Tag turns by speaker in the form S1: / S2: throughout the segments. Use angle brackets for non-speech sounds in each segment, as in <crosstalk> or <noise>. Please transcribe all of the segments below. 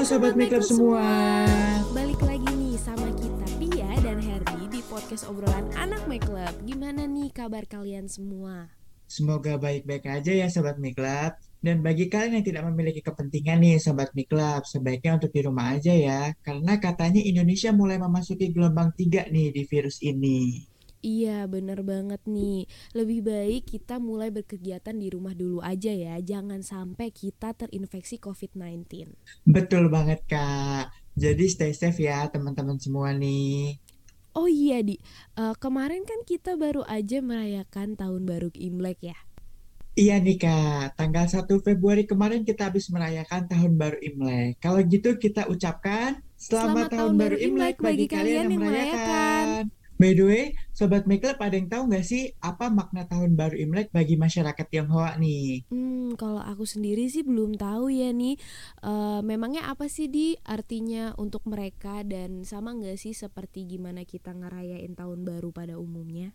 S1: Halo Sobat Makeup semua.
S2: Balik lagi nih sama kita Pia dan Harry di podcast obrolan anak Makeup. Gimana nih kabar kalian semua?
S1: Semoga baik-baik aja ya Sobat Miklab. Dan bagi kalian yang tidak memiliki kepentingan nih Sobat Miklab, sebaiknya untuk di rumah aja ya. Karena katanya Indonesia mulai memasuki gelombang tiga nih di virus ini.
S2: Iya bener banget nih Lebih baik kita mulai berkegiatan di rumah dulu aja ya Jangan sampai kita terinfeksi COVID-19
S1: Betul banget Kak. Jadi stay safe ya teman-teman semua nih.
S2: Oh iya Di, Eh, kemarin kan kita baru aja merayakan tahun baru Imlek ya
S1: Iya nih Kak, tanggal 1 Februari kemarin kita habis merayakan Tahun Baru Imlek. Kalau gitu kita ucapkan Selamat, Tahun, Baru Imlek bagi kalian yang merayakan. By the way, Sobat Makeup ada yang tahu nggak sih apa makna Tahun Baru Imlek bagi masyarakat Tionghoa nih?
S2: Hmm, kalau aku sendiri sih belum tahu ya nih. Eh, memangnya apa sih di artinya untuk mereka dan sama nggak sih seperti gimana kita ngerayain tahun baru pada umumnya?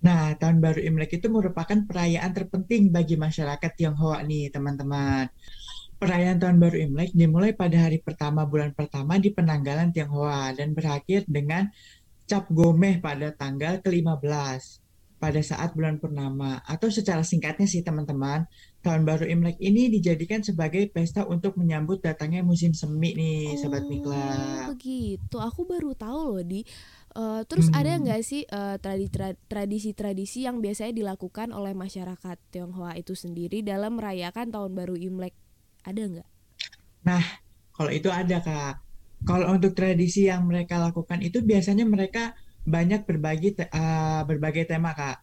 S1: Nah, Tahun Baru Imlek itu merupakan perayaan terpenting bagi masyarakat Tionghoa nih, teman-teman. Perayaan Tahun Baru Imlek dimulai pada hari pertama bulan pertama di penanggalan Tionghoa dan berakhir dengan Cap Gomeh pada tanggal ke-15 pada saat bulan purnama. Atau secara singkatnya sih teman-teman, Tahun Baru Imlek ini dijadikan sebagai pesta untuk menyambut datangnya musim semi nih, Sobat
S2: Oh,
S1: Mikla.
S2: begitu. Aku baru tahu loh di. Eh, terus ada
S1: Hmm.
S2: nggak sih tra- tradisi-tradisi yang biasanya dilakukan oleh masyarakat Tionghoa itu sendiri dalam merayakan tahun baru Imlek? Ada nggak?
S1: Nah, kalau itu ada Kak. Kalau untuk tradisi yang mereka lakukan itu biasanya mereka banyak berbagi te- eh, berbagai tema Kak.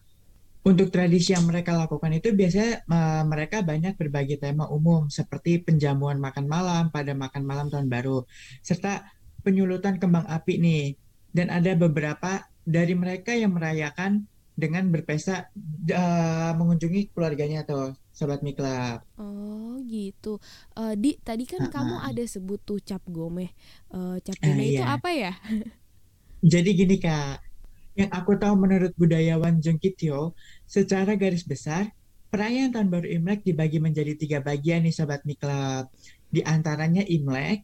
S1: Untuk tradisi yang mereka lakukan itu biasanya eh, mereka banyak berbagi tema umum seperti penjamuan makan malam pada makan malam tahun baru serta penyulutan kembang api nih. Dan ada beberapa dari mereka yang merayakan dengan berpesta eh, mengunjungi keluarganya tuh, Sobat Mikla.
S2: Oh gitu. Eh, di tadi kan kamu
S1: Ah,
S2: ada sebut tuh cap gomeh. Eh, cap
S1: ah,
S2: gomeh itu
S1: iya.
S2: apa ya? <laughs>
S1: Jadi gini Kak, yang aku tahu menurut budayawan Jengkityo, secara garis besar, perayaan Tahun Baru Imlek dibagi menjadi tiga bagian nih Sobat Miklab. Di antaranya Imlek,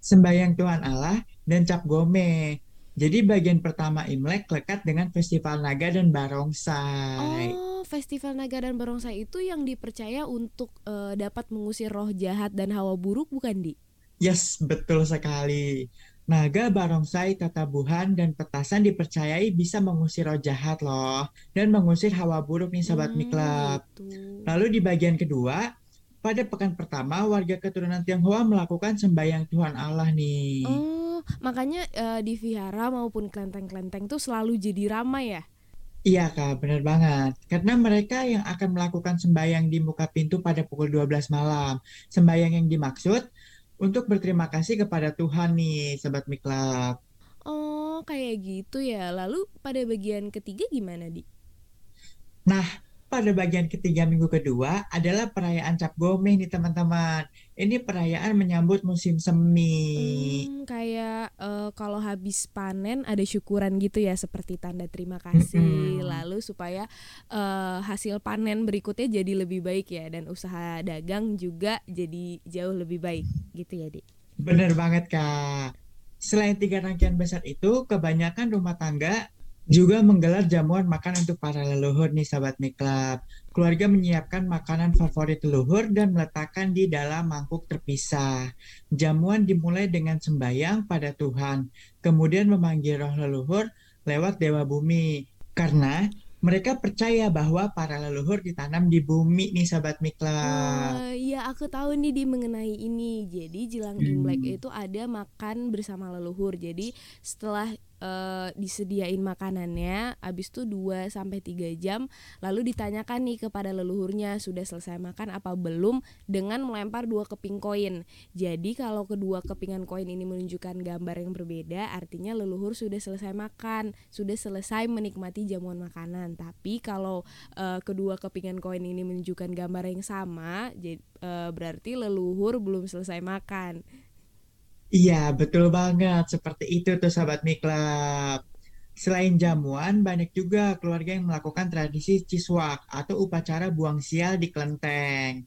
S1: Sembayang Tuhan Allah, dan Cap Gome. Jadi bagian pertama Imlek lekat dengan Festival Naga dan Barongsai.
S2: Oh, Festival Naga dan Barongsai itu yang dipercaya untuk eh, dapat mengusir roh jahat dan hawa buruk bukan, Di?
S1: Yes, betul sekali. Naga, barongsai, tatabuhan, dan petasan dipercayai bisa mengusir roh jahat loh. Dan mengusir hawa buruk nih Sobat
S2: Hmm,
S1: Miklab.
S2: gitu.
S1: Lalu di bagian kedua, pada pekan pertama warga keturunan Tionghoa melakukan sembahyang Tuhan Allah nih.
S2: Oh, makanya eh, di vihara maupun kelenteng-kelenteng tuh selalu jadi ramai ya?
S1: Iya Kak, benar banget. Karena mereka yang akan melakukan sembahyang di muka pintu pada pukul 12 malam. Sembahyang yang dimaksud untuk berterima kasih kepada Tuhan nih, Sobat Miklab.
S2: Oh, kayak gitu ya. Lalu pada bagian ketiga gimana, Di?
S1: Nah, pada bagian ketiga minggu kedua adalah perayaan Cap Gomeh nih teman-teman. Ini perayaan menyambut musim semi.
S2: Hmm, kayak eh, kalau habis panen ada syukuran gitu ya, seperti tanda terima kasih.
S1: Mm-mm.
S2: Lalu supaya eh, hasil panen berikutnya jadi lebih baik ya, dan usaha dagang juga jadi jauh lebih baik gitu ya, Di.
S1: Bener banget, Kak. Selain tiga rangkaian besar itu, kebanyakan rumah tangga juga menggelar jamuan makan untuk para leluhur nih, sahabat Miklab. Keluarga menyiapkan makanan favorit leluhur dan meletakkan di dalam mangkuk terpisah. Jamuan dimulai dengan sembahyang pada Tuhan, kemudian memanggil roh leluhur lewat Dewa Bumi. Karena mereka percaya bahwa para leluhur ditanam di bumi nih, sahabat Miklab.
S2: Eh, Iya aku tahu nih di mengenai ini. Jadi jelang Imlek
S1: Hmm.
S2: itu ada makan bersama leluhur. Jadi setelah eh, disediain makanannya, habis itu 2 sampai 3 jam lalu ditanyakan nih kepada leluhurnya sudah selesai makan apa belum dengan melempar dua keping koin. Jadi kalau kedua kepingan koin ini menunjukkan gambar yang berbeda, artinya leluhur sudah selesai makan, sudah selesai menikmati jamuan makanan. Tapi kalau eh, kedua kepingan koin ini menunjukkan gambar yang sama, jadi berarti leluhur belum selesai makan.
S1: Iya, betul banget. Seperti itu tuh sahabat Miklab. Selain jamuan, banyak juga keluarga yang melakukan tradisi ciswak atau upacara buang sial di kelenteng.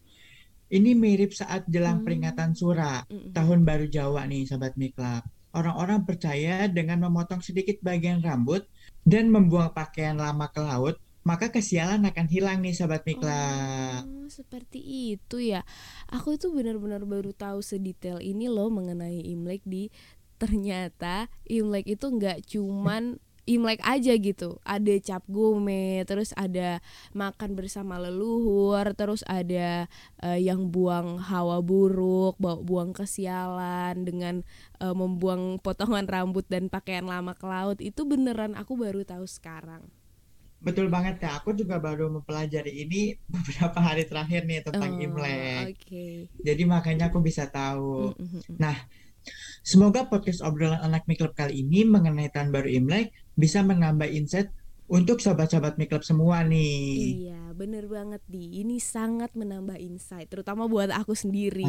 S1: ini mirip saat jelang
S2: Hmm.
S1: peringatan Sura, tahun baru Jawa nih, Sobat Miklab. Orang-orang percaya dengan memotong sedikit bagian rambut dan membuang pakaian lama ke laut, maka kesialan akan hilang nih, Sobat Miklab.
S2: Oh, seperti itu ya. Aku itu benar-benar baru tahu sedetail ini loh mengenai Imlek di ternyata Imlek itu nggak cuman Imlek aja gitu. Ada cap gome, terus ada makan bersama leluhur, terus ada eh, yang buang hawa buruk, buang kesialan dengan eh, membuang potongan rambut dan pakaian lama ke laut. Itu beneran aku baru tahu sekarang.
S1: Betul banget ya, aku juga baru mempelajari ini <laughs> beberapa hari terakhir nih tentang
S2: Oh,
S1: Imlek.
S2: Oke.
S1: Jadi makanya aku bisa tahu.
S2: Mm, mm, mm.
S1: Nah, semoga podcast obrolan anak Miklub kali ini mengenai tahun baru Imlek bisa menambah insight untuk sobat-sobat Miklub semua nih.
S2: Iya, bener banget di. Ini sangat menambah insight, terutama buat aku sendiri.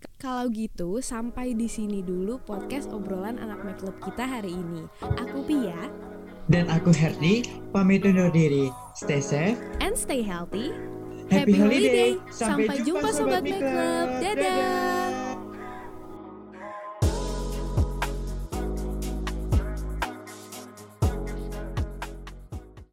S2: K- <laughs> Kalau gitu, sampai di sini dulu podcast obrolan anak Club kita hari ini. Aku Pia,
S1: Dan aku Herdi, pamit undur diri. Stay safe,
S2: and stay healthy.
S1: happy holiday. Sampai jumpa sobat
S2: Club.
S1: Miklub.
S2: Dadah.